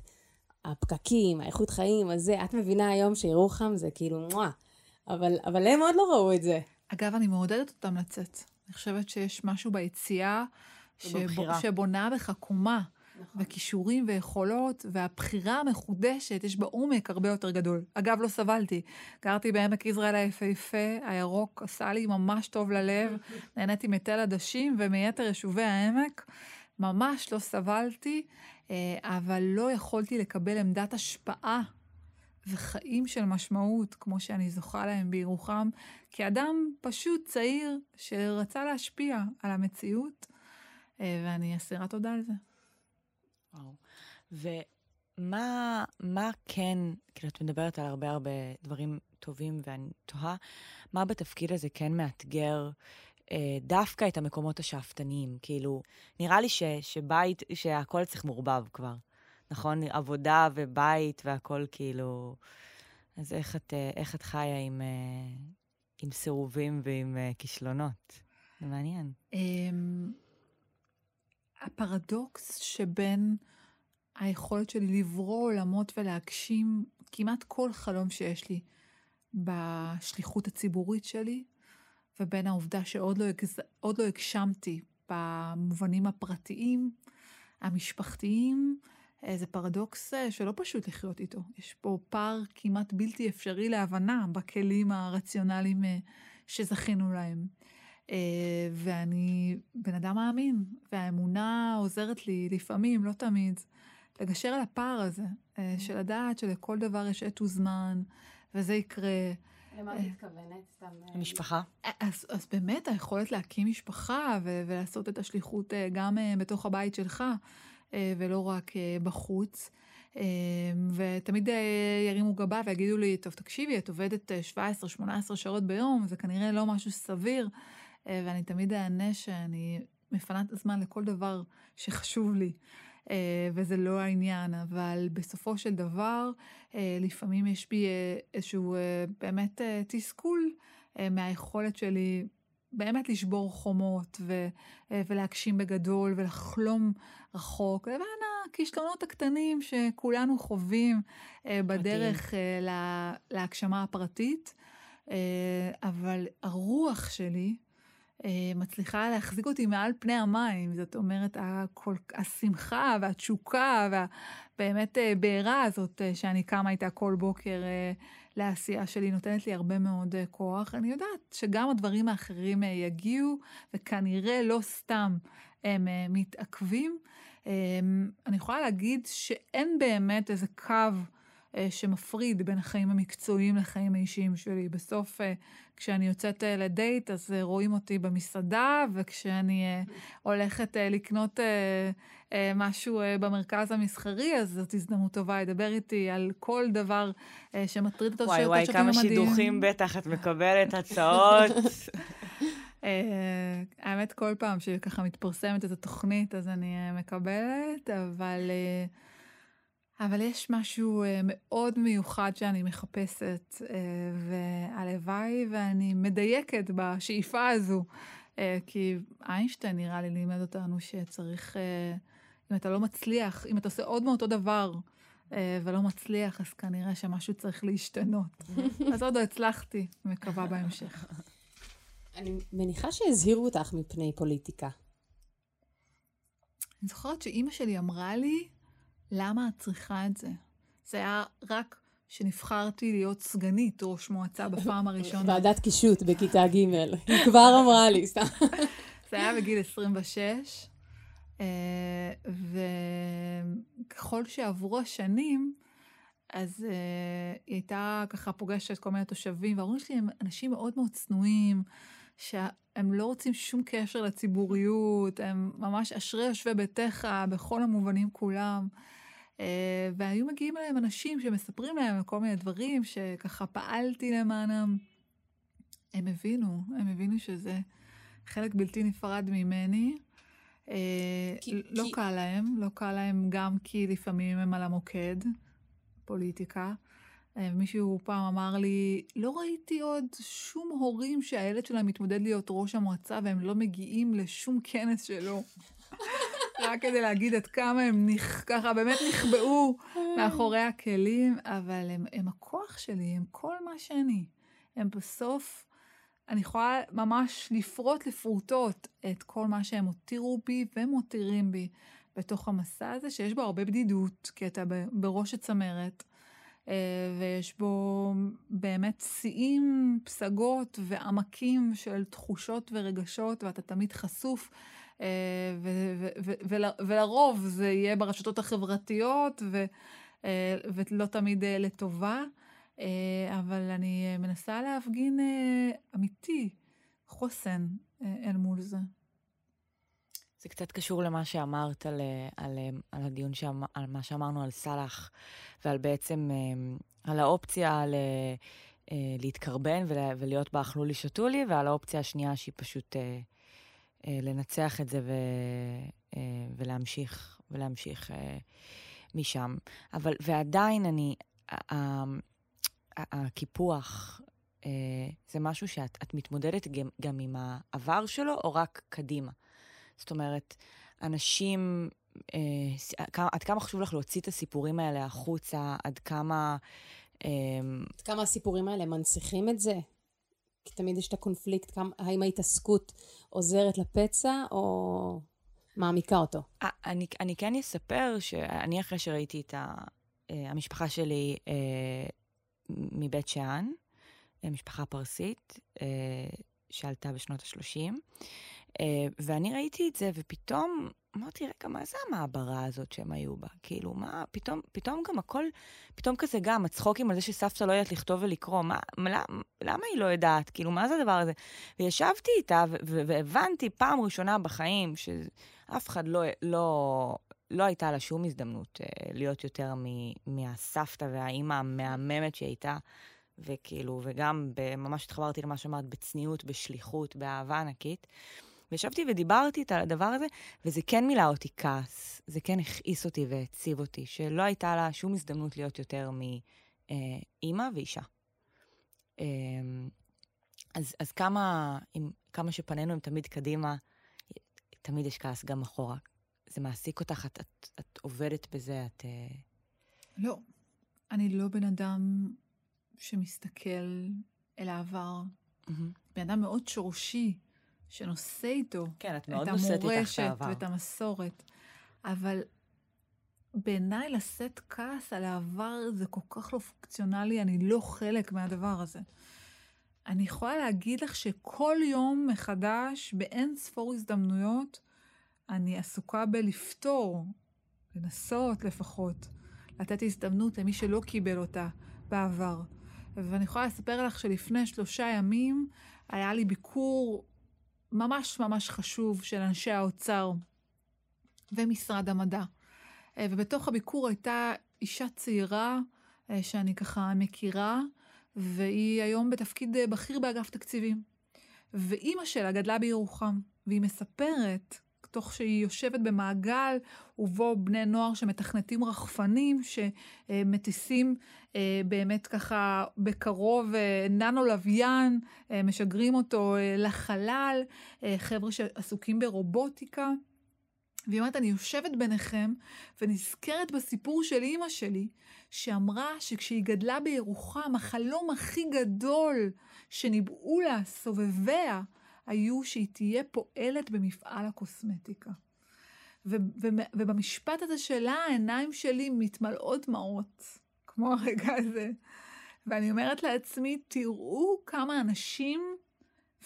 הפקקים, האיכות חיים, הזה, את מבינה היום שירוחם זה כאילו, מואה. אבל, אבל הם עוד לא ראו את זה. אגב, אני מעודדת אותם לצאת. אני חושבת שיש משהו ביציאה שבונה בך קומה. נכון. וכישורים ויכולות, והבחירה המחודשת, יש בה עומק הרבה יותר גדול. אגב, לא סבלתי. גרתי בעמק יזרעאל היפהפה, הירוק עשה לי ממש טוב ללב, *laughs* נהניתי מתל עדשים ומיתר יישובי העמק. ממש לא סבלתי, אה, אבל לא יכולתי לקבל עמדת השפעה וחיים של משמעות, כמו שאני זוכה להם בירוחם, כאדם פשוט צעיר שרצה להשפיע על המציאות, אה, ואני אסירת תודה על זה. וואו. ומה מה כן, כאילו, את מדברת על הרבה הרבה דברים טובים, ואני תוהה, מה בתפקיד הזה כן מאתגר אה, דווקא את המקומות השאפתניים? כאילו, נראה לי ש, שבית, שהכל צריך מעורבב כבר. נכון? עבודה ובית והכל כאילו... אז איך את, אה, איך את חיה עם, אה, עם סירובים ועם אה, כישלונות? זה מעניין. אמ, הפרדוקס שבין היכולת שלי לברוא עולמות ולהגשים כמעט כל חלום שיש לי בשליחות הציבורית שלי, ובין העובדה שעוד לא, הגז... לא הגשמתי במובנים הפרטיים, המשפחתיים, זה פרדוקס אה, שלא פשוט לחיות איתו. יש פה פער כמעט בלתי אפשרי להבנה בכלים הרציונליים אה, שזכינו להם. אה, ואני בן אדם מאמין, והאמונה עוזרת לי לפעמים, לא תמיד, לגשר על הפער הזה, של לדעת שלכל דבר יש עת וזמן, וזה יקרה. למה את מתכוונת? סתם... המשפחה? אז, אז באמת היכולת להקים משפחה ו- ולעשות את השליחות גם בתוך הבית שלך. אה, ולא רק אה, בחוץ. אה, ותמיד ירימו גבה ויגידו לי, טוב, תקשיבי, את עובדת 17-18 שעות ביום, זה כנראה לא משהו סביר, ואני תמיד אענה שאני מפנה את הזמן לכל דבר שחשוב לי. וזה לא העניין, אבל בסופו של דבר, לפעמים יש בי איזשהו באמת תסכול מהיכולת שלי באמת לשבור חומות ו, אה, ולהגשים בגדול ולחלום רחוק, לבין הכישלונות הקטנים שכולנו חווים אה, בדרך אה, לה, להגשמה הפרטית. אבל הרוח שלי מצליחה להחזיק אותי מעל פני המים. זאת אומרת, הכל, השמחה והתשוקה והבאמת בעירה הזאת שאני קמה איתה כל בוקר לעשייה שלי, נותנת לי הרבה מאוד כוח. אני יודעת שגם הדברים האחרים יגיעו, וכנראה לא סתם הם מתעכבים. אני יכולה להגיד שאין באמת איזה קו שמפריד בין החיים המקצועיים לחיים האישיים שלי. בסוף, uh, כשאני יוצאת uh, לדייט, אז רואים אותי במסעדה, וכשאני הולכת לקנות... אה, משהו אה, במרכז המסחרי, אז זאת הזדמנות טובה לדבר איתי על כל דבר אה, שמטריד את השטח וואי וואי, כמה שידוכים בטח את מקבלת הצעות. *laughs* האמת, כל פעם שככה מתפרסמת את התוכנית, אז אני מקבלת, אבל... אבל יש משהו מאוד מיוחד שאני מחפשת, והלוואי ואני מדייקת בשאיפה הזו, כי איינשטיין נראה לי לימד אותנו שצריך אם אתה לא מצליח, אם אתה עושה עוד מאותו דבר אה, ולא מצליח, אז כנראה שמשהו צריך להשתנות. *laughs* אז עוד לא הצלחתי, מקווה בהמשך. אני מניחה שהזהירו אותך מפני פוליטיקה. אני זוכרת שאימא שלי אמרה לי, למה את צריכה את זה? זה היה רק שנבחרתי להיות סגנית ראש מועצה בפעם הראשונה. ועדת קישוט בכיתה ג', היא כבר אמרה לי, סתם. *laughs* זה היה בגיל 26, אה, וככל שעברו השנים, אז uh, היא הייתה ככה פוגשת כל מיני תושבים, וההורים שלי הם אנשים מאוד מאוד צנועים, שהם לא רוצים שום קשר לציבוריות, הם ממש אשרי יושבי ביתך בכל המובנים כולם. Uh, והיו מגיעים אליהם אנשים שמספרים להם כל מיני דברים שככה פעלתי למענם. הם הבינו, הם הבינו שזה חלק בלתי נפרד ממני. אה, כי, לא כי... קל להם, לא קל להם גם כי לפעמים הם על המוקד, פוליטיקה. אה, מישהו פעם אמר לי, לא ראיתי עוד שום הורים שהילד שלהם מתמודד להיות ראש המועצה והם לא מגיעים לשום כנס שלו. *laughs* רק כדי להגיד עד כמה הם נכ... ככה באמת נכבאו מאחורי הכלים, אבל הם, הם הכוח שלי, הם כל מה שאני. הם בסוף אני יכולה ממש לפרוט לפרוטות את כל מה שהם הותירו בי ומותירים בי בתוך המסע הזה, שיש בו הרבה בדידות, כי אתה בראש הצמרת, אה, ויש בו באמת שיאים, פסגות ועמקים של תחושות ורגשות, ואתה תמיד חשוף. אה, ולרוב זה יהיה ברשתות החברתיות, אה, ולא תמיד לטובה. אבל אני מנסה להפגין אמיתי, חוסן אל מול זה. זה קצת קשור למה שאמרת על, על, על הדיון, שאמר, על מה שאמרנו על סאלח, ועל בעצם, אה, על האופציה ל, אה, להתקרבן ולהיות באכלו לי שתו לי, ועל האופציה השנייה שהיא פשוט אה, לנצח את זה ו, ולהמשיך, ולהמשיך משם. אבל, ועדיין אני, הקיפוח, זה משהו שאת מתמודדת גם, גם עם העבר שלו, או רק קדימה? זאת אומרת, אנשים, אה, עד כמה חשוב לך להוציא את הסיפורים האלה החוצה, עד כמה... אה, עד כמה הסיפורים האלה מנציחים את זה? כי תמיד יש את הקונפליקט, כמה, האם ההתעסקות עוזרת לפצע או מעמיקה אותו? 아, אני, אני כן אספר שאני, אחרי שראיתי את ה, אה, המשפחה שלי אה, מבית שאן, אה, משפחה פרסית, אה, שעלתה בשנות ה-30, אה, ואני ראיתי את זה, ופתאום אמרתי, רגע, מה זה המעברה הזאת שהם היו בה? כאילו, מה, פתאום, פתאום גם הכל, פתאום כזה גם, הצחוקים על זה שסבתא לא יודעת לכתוב ולקרוא, מה, למה, למה היא לא יודעת? כאילו, מה זה הדבר הזה? וישבתי איתה, והבנתי פעם ראשונה בחיים, שאף אחד לא, לא, לא הייתה לה שום הזדמנות אה, להיות יותר מהסבתא והאימא המהממת שהיא הייתה. וכאילו, וגם ממש התחברתי למה שאמרת, בצניעות, בשליחות, באהבה ענקית. וישבתי ודיברתי איתה על הדבר הזה, וזה כן מילא אותי כעס, זה כן הכעיס אותי והציב אותי, שלא הייתה לה שום הזדמנות להיות יותר מאימא ואישה. אמ, אז, אז כמה, עם, כמה שפנינו הם תמיד קדימה, תמיד יש כעס גם אחורה. זה מעסיק אותך, את, את, את עובדת בזה, את... אה, לא, אני לא בן אדם שמסתכל אל העבר. Mm-hmm. בן אדם מאוד שורשי. שנושא איתו כן, את, מאוד את המורשת ואת המסורת. אבל בעיניי לשאת כעס על העבר זה כל כך לא פונקציונלי, אני לא חלק מהדבר הזה. אני יכולה להגיד לך שכל יום מחדש, באין ספור הזדמנויות, אני עסוקה בלפתור, לנסות לפחות, לתת הזדמנות למי שלא קיבל אותה בעבר. ואני יכולה לספר לך שלפני שלושה ימים היה לי ביקור ממש ממש חשוב של אנשי האוצר ומשרד המדע. אה, ובתוך הביקור הייתה אישה צעירה אה, שאני ככה מכירה, והיא היום בתפקיד אה, בכיר באגף תקציבים. ואימא שלה גדלה בירוחם, והיא מספרת תוך שהיא יושבת במעגל ובו בני נוער שמתכנתים רחפנים, שמטיסים באמת ככה בקרוב אה, ננו לוויין, אה, משגרים אותו לחלל, חבר'ה שעסוקים ברובוטיקה. והיא אומרת, אני יושבת ביניכם ונזכרת בסיפור של אימא שלי, שאמרה שכשהיא גדלה בירוחם, החלום הכי גדול שניבאו לה סובביה, היו שהיא תהיה פועלת במפעל הקוסמטיקה. ו- ו- ובמשפט הזה שלה, העיניים שלי מתמלאות דמעות, כמו הרגע הזה. ואני אומרת לעצמי, תראו כמה אנשים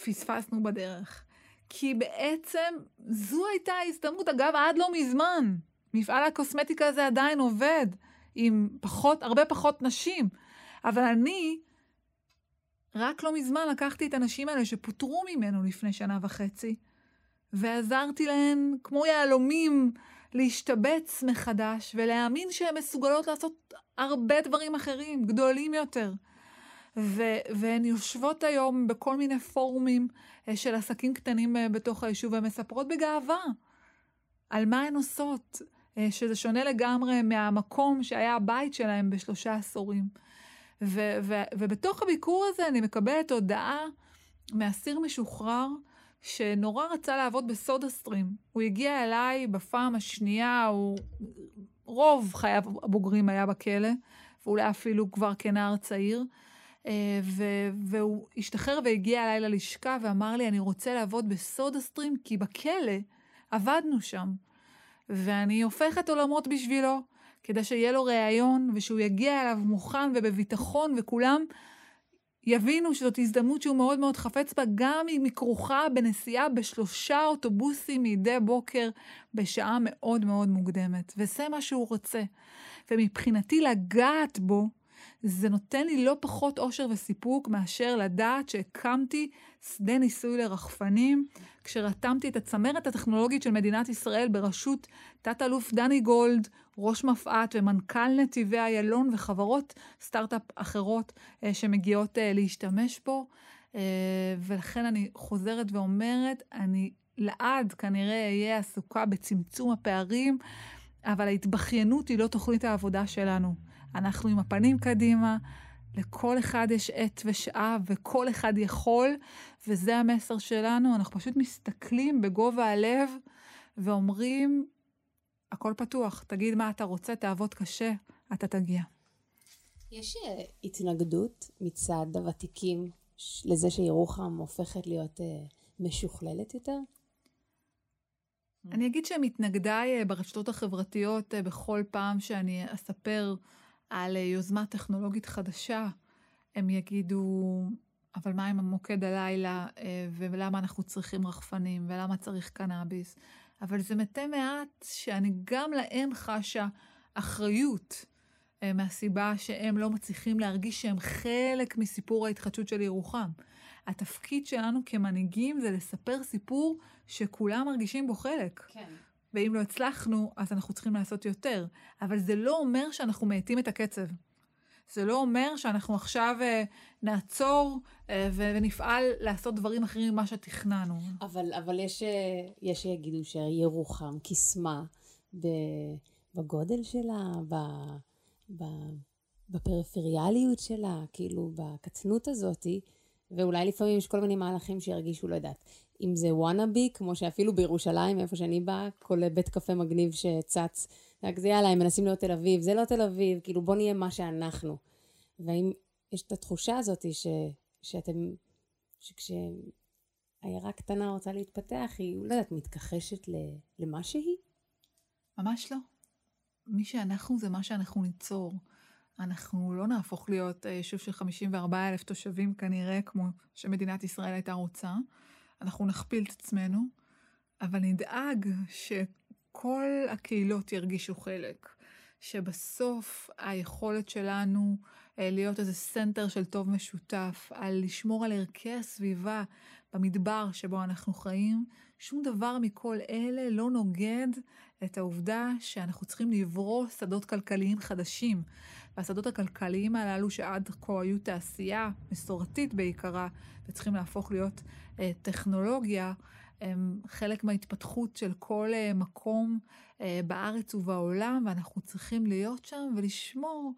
פספסנו בדרך. כי בעצם זו הייתה ההזדמנות, אגב, עד לא מזמן. מפעל הקוסמטיקה הזה עדיין עובד עם פחות, הרבה פחות נשים. אבל אני רק לא מזמן לקחתי את הנשים האלה שפוטרו ממנו לפני שנה וחצי, ועזרתי להן כמו יהלומים להשתבץ מחדש ולהאמין שהן מסוגלות לעשות הרבה דברים אחרים, גדולים יותר. ו- והן יושבות היום בכל מיני פורומים אה, של עסקים קטנים אה, בתוך היישוב ומספרות בגאווה על מה הן עושות, אה, שזה שונה לגמרי מהמקום שהיה הבית שלהם בשלושה עשורים. ו- ו- ובתוך הביקור הזה אני מקבלת הודעה מאסיר משוחרר שנורא רצה לעבוד בסודה סטרים. הוא הגיע אליי בפעם השנייה, הוא... רוב חייו הבוגרים היה בכלא, ואולי אפילו כבר כנער צעיר. אה, ו- והוא השתחרר והגיע אליי ללשכה ואמר לי, אני רוצה לעבוד בסודה סטרים, כי בכלא עבדנו שם. ואני הופכת עולמות בשבילו, כדי שיהיה לו ראיון, ושהוא יגיע אליו מוכן ובביטחון, וכולם יבינו שזאת הזדמנות שהוא מאוד מאוד חפץ בה, גם אם היא כרוכה בנסיעה בשלושה אוטובוסים מדי בוקר בשעה מאוד מאוד מוקדמת. וזה מה שהוא רוצה. ומבחינתי לגעת בו, זה נותן לי לא פחות אושר וסיפוק מאשר לדעת שהקמתי שדה ניסוי לרחפנים, כשרתמתי את הצמרת הטכנולוגית של מדינת ישראל בראשות תת-אלוף דני גולד, ראש מפא"ת ומנכ"ל נתיבי איילון וחברות סטארט-אפ אחרות אה, שמגיעות אה, להשתמש בו. אה, ולכן אני חוזרת ואומרת, אני לעד כנראה אהיה עסוקה בצמצום הפערים, אבל ההתבכיינות היא לא תוכנית העבודה שלנו. אנחנו עם הפנים קדימה, לכל אחד יש עת ושעה וכל אחד יכול, וזה המסר שלנו. אנחנו פשוט מסתכלים בגובה הלב ואומרים, הכל פתוח, תגיד מה אתה רוצה, תעבוד קשה, אתה תגיע. יש אה, התנגדות מצד הוותיקים לזה שירוחם הופכת להיות אה, משוכללת יותר? אני אגיד שמתנגדיי אה, ברשתות החברתיות, בכל פעם שאני אספר על יוזמה טכנולוגית חדשה, הם יגידו, אבל מה עם המוקד הלילה, ולמה אנחנו צריכים רחפנים, ולמה צריך קנאביס, אבל זה מתי מעט שאני גם להם חשה אחריות אה, מהסיבה שהם לא מצליחים להרגיש שהם חלק מסיפור ההתחדשות של ירוחם. התפקיד שלנו כמנהיגים זה לספר סיפור שכולם מרגישים בו חלק. כן. ואם לא הצלחנו, אז אנחנו צריכים לעשות יותר. אבל זה לא אומר שאנחנו מאטים את הקצב. זה לא אומר שאנחנו עכשיו uh, נעצור uh, ונפעל לעשות דברים אחרים ממה שתכננו. אבל, אבל יש, אה, שיגידו שירוחם קיסמה בגודל שלה, ב, ב, בפריפריאליות שלה, כאילו בקטנות הזאתי, ואולי לפעמים יש כל מיני מהלכים שירגישו, לא יודעת, אם זה וואנאבי, כמו שאפילו בירושלים, איפה שאני באה, כל בית קפה מגניב שצץ. רק זה יאללה, הם מנסים להיות תל אביב, זה לא תל אביב, כאילו בוא נהיה מה שאנחנו. והאם יש את התחושה הזאת ש, שאתם, שכשעיירה קטנה רוצה להתפתח, היא, לא יודעת, מתכחשת למה שהיא? ממש לא. מי שאנחנו זה מה שאנחנו ניצור. אנחנו לא נהפוך להיות אה, יישוב של 54 אלף תושבים כנראה, כמו שמדינת ישראל הייתה רוצה. אנחנו נכפיל את עצמנו, אבל נדאג ש... כל הקהילות ירגישו חלק. שבסוף היכולת שלנו אה, להיות איזה center של טוב משותף, על לשמור על ערכי הסביבה במדבר שבו אנחנו חיים, שום דבר מכל אלה לא נוגד את העובדה שאנחנו צריכים לברוא שדות כלכליים חדשים. והשדות הכלכליים הללו שעד כה היו תעשייה מסורתית בעיקרה, וצריכים להפוך להיות אה, טכנולוגיה, הם חלק מההתפתחות של כל אה, מקום אה, בארץ ובעולם, ואנחנו צריכים להיות שם ולשמור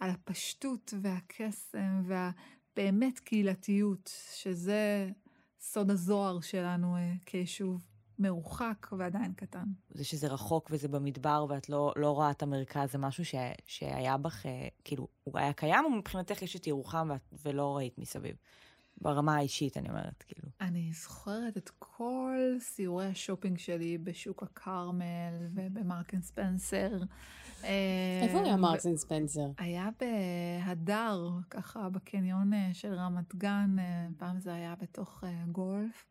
על הפשטות והקסם והבאמת קהילתיות, שזה סוד הזוהר שלנו אה, כיישוב. מרוחק ועדיין קטן. זה שזה רחוק וזה במדבר ואת לא, לא רואה את המרכז, זה משהו ש, שהיה בך, כאילו, הוא היה קיים, או מבחינתך יש את ירוחם ולא ראית מסביב? ברמה האישית, אני אומרת, כאילו. אני זוכרת את כל סיורי השופינג שלי בשוק הכרמל ובמרקן ספנסר. איפה היה מרקן ספנסר? היה בהדר, ככה בקניון אה, של רמת גן, אה, פעם זה היה בתוך אה, גולף.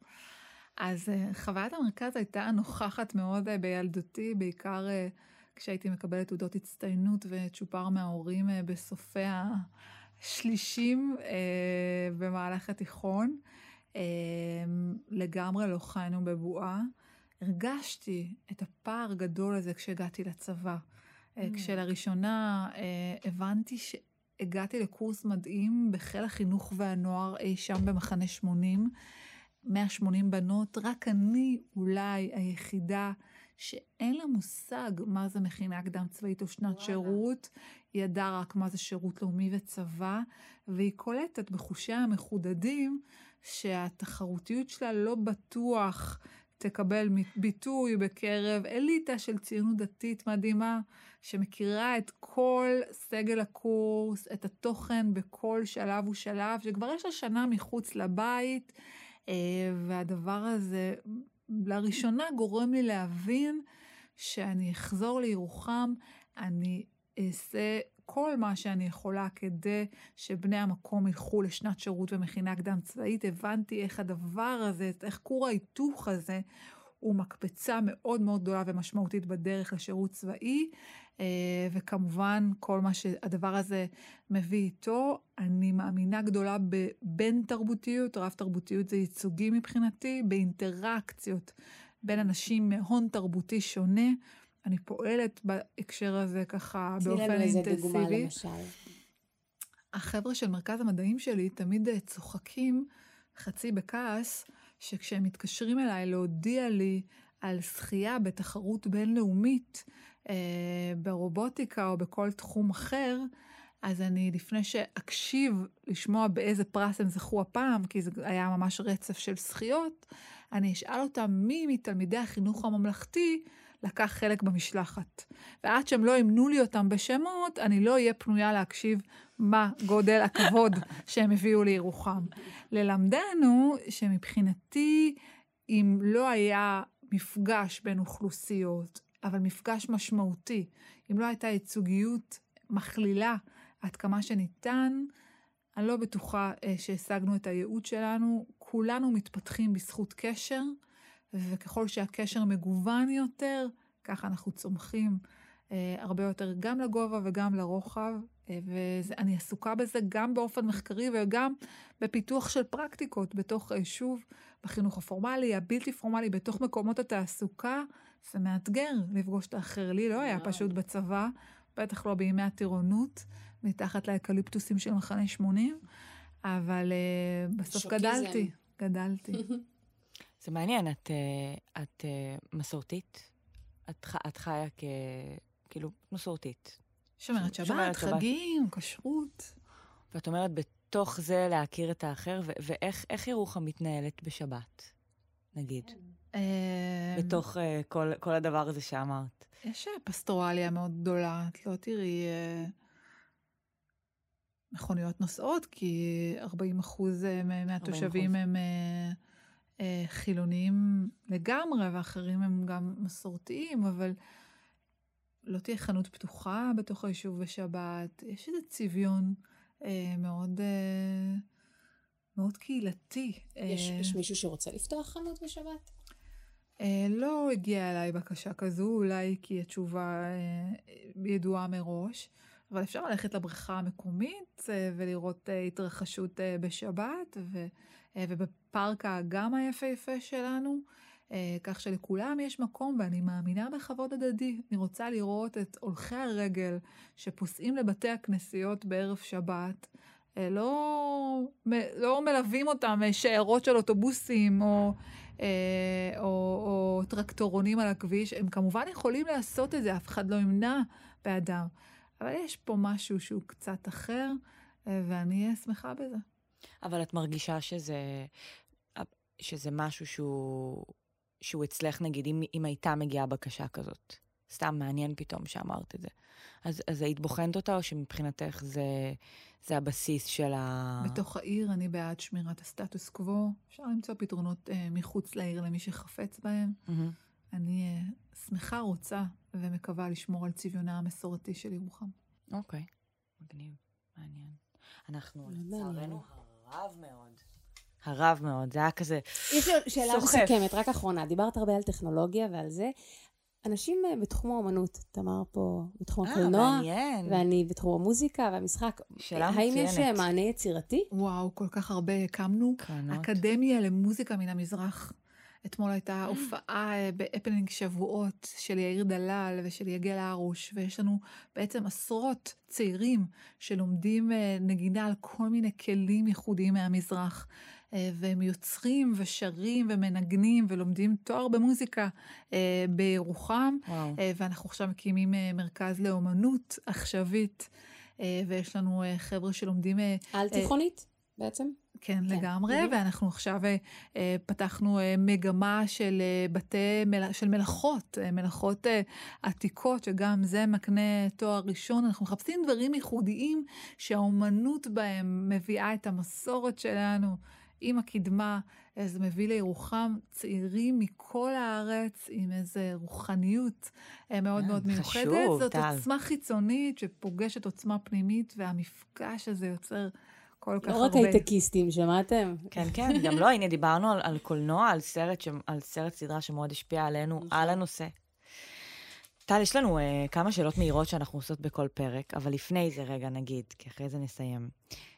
אז חוויית המרכז הייתה נוכחת מאוד בילדותי, בעיקר כשהייתי מקבלת תעודות הצטיינות וצ'ופר מההורים בסופי ה... שלישים אה, במהלך התיכון. אה, לגמרי לא חיינו בבועה. הרגשתי את הפער הגדול הזה כשהגעתי לצבא. אה, mm. כשלראשונה אה, הבנתי שהגעתי לקורס מדהים בחיל החינוך והנוער אי שם במחנה 80. 180 בנות, רק אני אולי היחידה שאין לה מושג מה זה מכינה קדם צבאית או שנת וואלה. שירות, היא ידעה רק מה זה שירות לאומי וצבא, והיא קולטת בחושיה המחודדים שהתחרותיות שלה לא בטוח תקבל ביטוי בקרב אליטה של ציונות דתית מדהימה, שמכירה את כל סגל הקורס, את התוכן בכל שלב ושלב, שכבר יש לה שנה מחוץ לבית, אה, והדבר הזה לראשונה גורם לי להבין שאני אחזור לירוחם, אני אעשה כל מה שאני יכולה כדי שבני המקום ילכו לשנת שירות ומכינה קדם צבאית. הבנתי איך הדבר הזה, איך כור ההיתוך הזה, הוא מקפצה מאוד מאוד גדולה ומשמעותית בדרך לשירות צבאי, וכמובן כל מה שהדבר הזה מביא איתו. אני מאמינה גדולה בבין תרבותיות, רב תרבותיות זה ייצוגי מבחינתי, באינטראקציות בין אנשים מהון תרבותי שונה. אני פועלת בהקשר הזה ככה באופן אינטנסיבי. תני לנו איזה דוגמה למשל. החבר'ה של מרכז המדעים שלי תמיד אה, צוחקים חצי בכעס, שכשהם מתקשרים אליי להודיע לי על זכייה בתחרות בינלאומית אה, ברובוטיקה או בכל תחום אחר, אז אני, לפני שאקשיב לשמוע באיזה פרס הם זכו הפעם, כי זה היה ממש רצף של זכיות, אני אשאל אותם מי מתלמידי החינוך הממלכתי לקח חלק במשלחת. ועד שהם לא ימנו לי אותם בשמות, אני לא אהיה פנויה להקשיב מה גודל הכבוד *laughs* שהם הביאו לירוחם. ללמדנו שמבחינתי, אם לא היה מפגש בין אוכלוסיות, אבל מפגש משמעותי, אם לא הייתה ייצוגיות מכלילה עד כמה שניתן, אני לא בטוחה אה, שהשגנו את הייעוד שלנו. כולנו מתפתחים בזכות קשר, וככל שהקשר מגוון יותר, ככה אנחנו צומחים אה, הרבה יותר גם לגובה וגם לרוחב, אה, ואני עסוקה בזה גם באופן מחקרי וגם בפיתוח של פרקטיקות בתוך היישוב, בחינוך הפורמלי, הבלתי פורמלי, בתוך מקומות התעסוקה. זה מאתגר לפגוש את האחר. לי לא היה פשוט בצבא, בטח לא בימי הטירונות, מתחת לאקליפטוסים של מחנה 80, אבל uh, בסוף שוקיזם. גדלתי, גדלתי. *laughs* זה מעניין, את, אה, את אה, מסורתית? את, את חיה כ... כאילו, מסורתית. שומרת שבת, שומרת חגים, כשרות. ואת אומרת, בתוך זה להכיר את האחר, ו- ואיך ירוחם מתנהלת בשבת, נגיד? בתוך uh, כל, כל הדבר הזה שאמרת. יש פסטורליה מאוד גדולה, את לא תראי uh, מכוניות נוסעות, כי 40 אחוז מהתושבים 40%. הם... Uh, אה, חילוניים לגמרי, ואחרים הם גם מסורתיים, אבל לא תהיה חנות פתוחה בתוך היישוב בשבת. יש איזה צביון אה, מאוד, אה, מאוד קהילתי. יש, אה, יש מישהו שרוצה לפתוח חנות בשבת? אה, לא הגיעה אליי בקשה כזו, אולי כי התשובה אה, ידועה מראש. אבל אפשר ללכת לבריכה המקומית אה, ולראות התרחשות בשבת, ו... ובפארק האגם היפהפה שלנו, כך שלכולם יש מקום ואני מאמינה בכבוד הדדי. אני רוצה לראות את הולכי הרגל שפוסעים לבתי הכנסיות בערב שבת. לא, לא מלווים אותם שיירות של אוטובוסים או, או, או טרקטורונים על הכביש. הם כמובן יכולים לעשות את זה, אף אחד לא ימנע באדם. אבל יש פה משהו שהוא קצת אחר, ואני אהיה שמחה בזה. אבל את מרגישה שזה, שזה משהו שהוא, שהוא אצלך, נגיד, אם, אם הייתה מגיעה בקשה כזאת. סתם מעניין פתאום שאמרת את זה. אז, אז היית בוחנת אותה, או שמבחינתך זה, זה הבסיס של ה... בתוך העיר אני בעד שמירת הסטטוס קוו. אפשר למצוא פתרונות אה, מחוץ לעיר למי שחפץ בהם. Mm-hmm. אני אה, שמחה, רוצה ומקווה לשמור על צביונה המסורתי של ירוחם. אוקיי, מגניב, מעניין. אנחנו לצערנו הרב מאוד. הרב מאוד, זה היה כזה יש לי שאלה מסכמת, רק אחרונה. דיברת הרבה על טכנולוגיה ועל זה. אנשים אה, בתחום האומנות, תמר פה בתחום אה, הקולנוע, מעניין. ואני בתחום המוזיקה והמשחק. שאלה מצוינת. האם יש אה, מענה יצירתי? וואו, כל כך הרבה הקמנו. קרנות. אקדמיה למוזיקה מן המזרח. אתמול הייתה הופעה בהפנינג שבועות של יאיר דלל ושל יגל הרוש, ויש לנו בעצם עשרות צעירים שלומדים נגינה על כל מיני כלים ייחודיים מהמזרח. והם יוצרים ושרים ומנגנים ולומדים תואר במוזיקה בירוחם. וואו. ואנחנו עכשיו מקימים מרכז לאומנות עכשווית, ויש לנו חבר'ה שלומדים... על תיכונית בעצם? כן, כן לגמרי, בדיוק. ואנחנו עכשיו אה, פתחנו אה, מגמה של אה, בתי, מל, של מלאכות, אה, מלאכות אה, עתיקות, שגם זה מקנה תואר ראשון. אנחנו מחפשים דברים ייחודיים שהאומנות בהם מביאה את המסורת שלנו עם הקדמה זה מביא לירוחם צעירים מכל הארץ עם איזו רוחניות אה, מאוד אה, מאוד מיוחדת. חשוב, זאת טל. עוצמה חיצונית שפוגשת עוצמה פנימית, והמפגש הזה יוצר כל כך לא הרבה. רק הייטקיסטים, שמעתם? כן, כן, גם לא, הנה דיברנו על, על קולנוע, על סרט, ש, על סרט סדרה שמאוד השפיע עלינו, נכון. על הנושא. טל, יש לנו uh, כמה שאלות מהירות שאנחנו עושות בכל פרק, אבל לפני זה רגע נגיד, כי אחרי זה נסיים.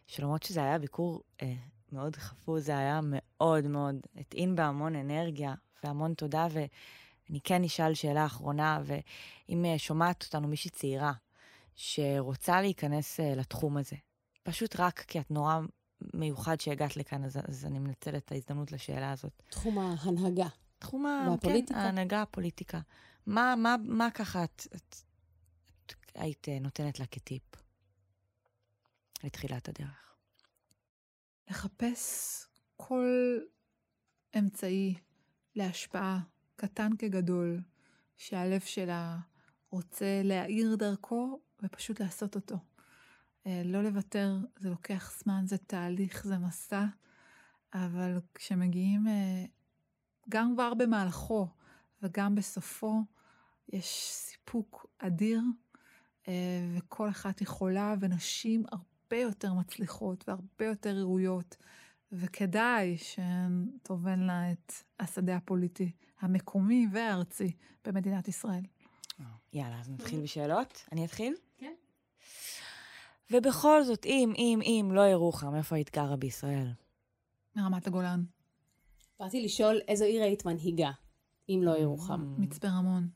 שלמרות שזה היה ביקור uh, מאוד חפוז, זה היה מאוד מאוד, הטעין בהמון אנרגיה והמון תודה, ואני כן אשאל שאלה אחרונה, ואם uh, שומעת אותנו מישהי צעירה שרוצה להיכנס uh, לתחום הזה, פשוט רק כי את נורא מיוחד שהגעת לכאן, אז, אז אני מנצלת את ההזדמנות לשאלה הזאת. תחום ההנהגה. תחום. והפוליטיקה? כן, ההנהגה, הפוליטיקה. מה, מה, מה ככה את, את, את היית אה, נותנת לה כטיפ לתחילת הדרך? לחפש כל אמצעי להשפעה, קטן כגדול, שהלב שלה רוצה להאיר דרכו ופשוט לעשות אותו. אה, לא לוותר, זה לוקח זמן, זה תהליך, זה מסע, אבל כשמגיעים, אה, גם כבר במהלכו וגם בסופו, יש סיפוק אדיר, אה, וכל אחת יכולה, ונשים הרבה יותר מצליחות והרבה יותר ראויות, וכדאי שהן תובלנה את השדה הפוליטי המקומי והארצי במדינת ישראל. יאללה, אז נתחיל בשאלות? אני אתחיל? כן. ובכל זאת, אם, אם, אם לא ירוחם, איפה היית גרה בישראל? מרמת הגולן, באתי לשאול איזו עיר היית מנהיגה, אם לא ירוחם. Mm. מצפה רמון.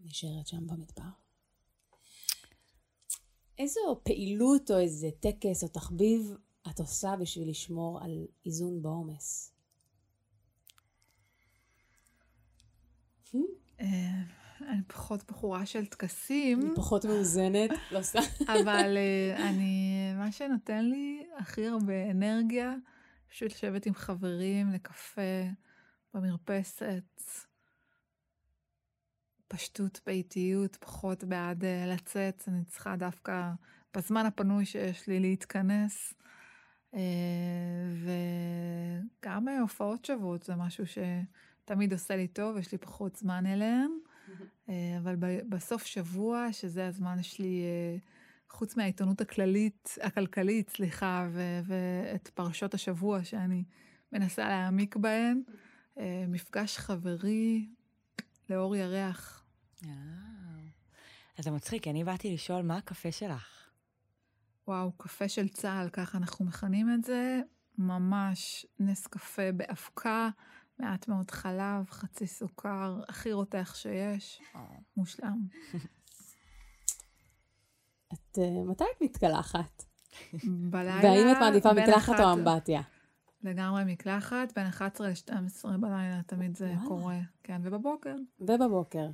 נשארת שם במדבר. איזו פעילות או איזה טקס או תחביב את עושה בשביל לשמור על איזון בעומס? אה, אני פחות בחורה של טקסים, אני פחות מאוזנת, *laughs* לא סתם. אבל אה, אני, מה שנותן לי הכי הרבה אנרגיה, פשוט לשבת עם חברים לקפה במרפסת. פשטות באיטיות, פחות בעד אה, לצאת, אני צריכה דווקא בזמן הפנוי שיש לי להתכנס. אה, וגם אה, הופעות שוות זה משהו שתמיד עושה לי טוב, יש לי פחות זמן אליהן. אה, אבל בסוף שבוע, שזה הזמן שלי, חוץ מהעיתונות הכללית, הכלכלית, סליחה, ו- ואת פרשות השבוע שאני מנסה להעמיק בהן, מפגש חברי לאור ירח. אה. אז זה מצחיק, אני באתי לשאול מה הקפה שלך. וואו, קפה של צה"ל, ככה אנחנו מכנים את זה, ממש נס קפה באבקה, מעט מאוד חלב, חצי סוכר, הכי רותח שיש, מושלם. את, אה, מתי את מתקלחת? בלילה... והאם את מעדיפה מקלחת או אמבטיה? לגמרי מקלחת, בין 11 ל-12 בלילה תמיד זה וואלה. קורה. כן, ובבוקר. ובבוקר.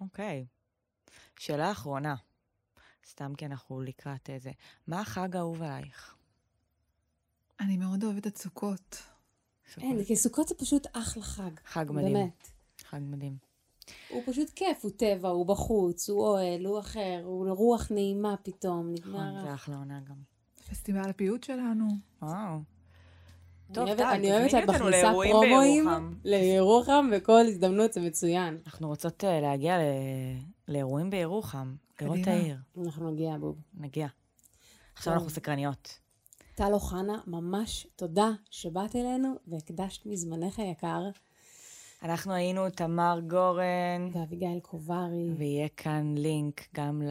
אוקיי. שאלה אחרונה, סתם כי אנחנו לקראת איזה. מה החג האהוב עלייך? אני מאוד אוהבת את סוכות. אין, כי סוכות זה פשוט אחלה חג. חג מדהים. באמת. חג מדהים. הוא פשוט כיף, הוא טבע, הוא בחוץ, הוא אוהל, הוא אחר, הוא רוח נעימה פתאום, נכון, נגמר. זה אחלה עונה גם. פסטיבל הפיוט שלנו. וואו. אני טוב, אוהבת- אני אוהבת שאת מכניסה פרומואים. לירוחם בכל הזדמנות, זה מצוין. אנחנו רוצות אה, להגיע לאירועים בירוחם, לראות את. העיר. אנחנו נגיע, בוב. נגיע. עכשיו. אנחנו סקרניות. טל אוחנה, ממש תודה שבאת אלינו והקדשת מזמנך היקר, אנחנו היינו תמר גורן, ואביגיל קוברי. ויהיה כאן לינק גם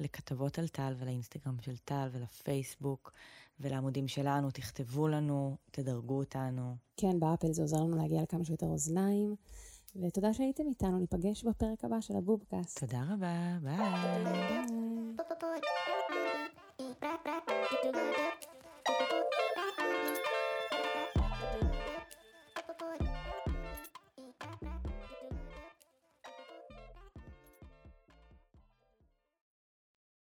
לכתבות על טל ולאינסטגרם של טל ולפייסבוק ולעמודים שלנו, תכתבו לנו, תדרגו אותנו. כן, באפל זה עוזר לנו להגיע לכמה שיותר אוזניים. ותודה שהייתם איתנו, ניפגש בפרק הבא של הבובקאסט. תודה רבה, ביי.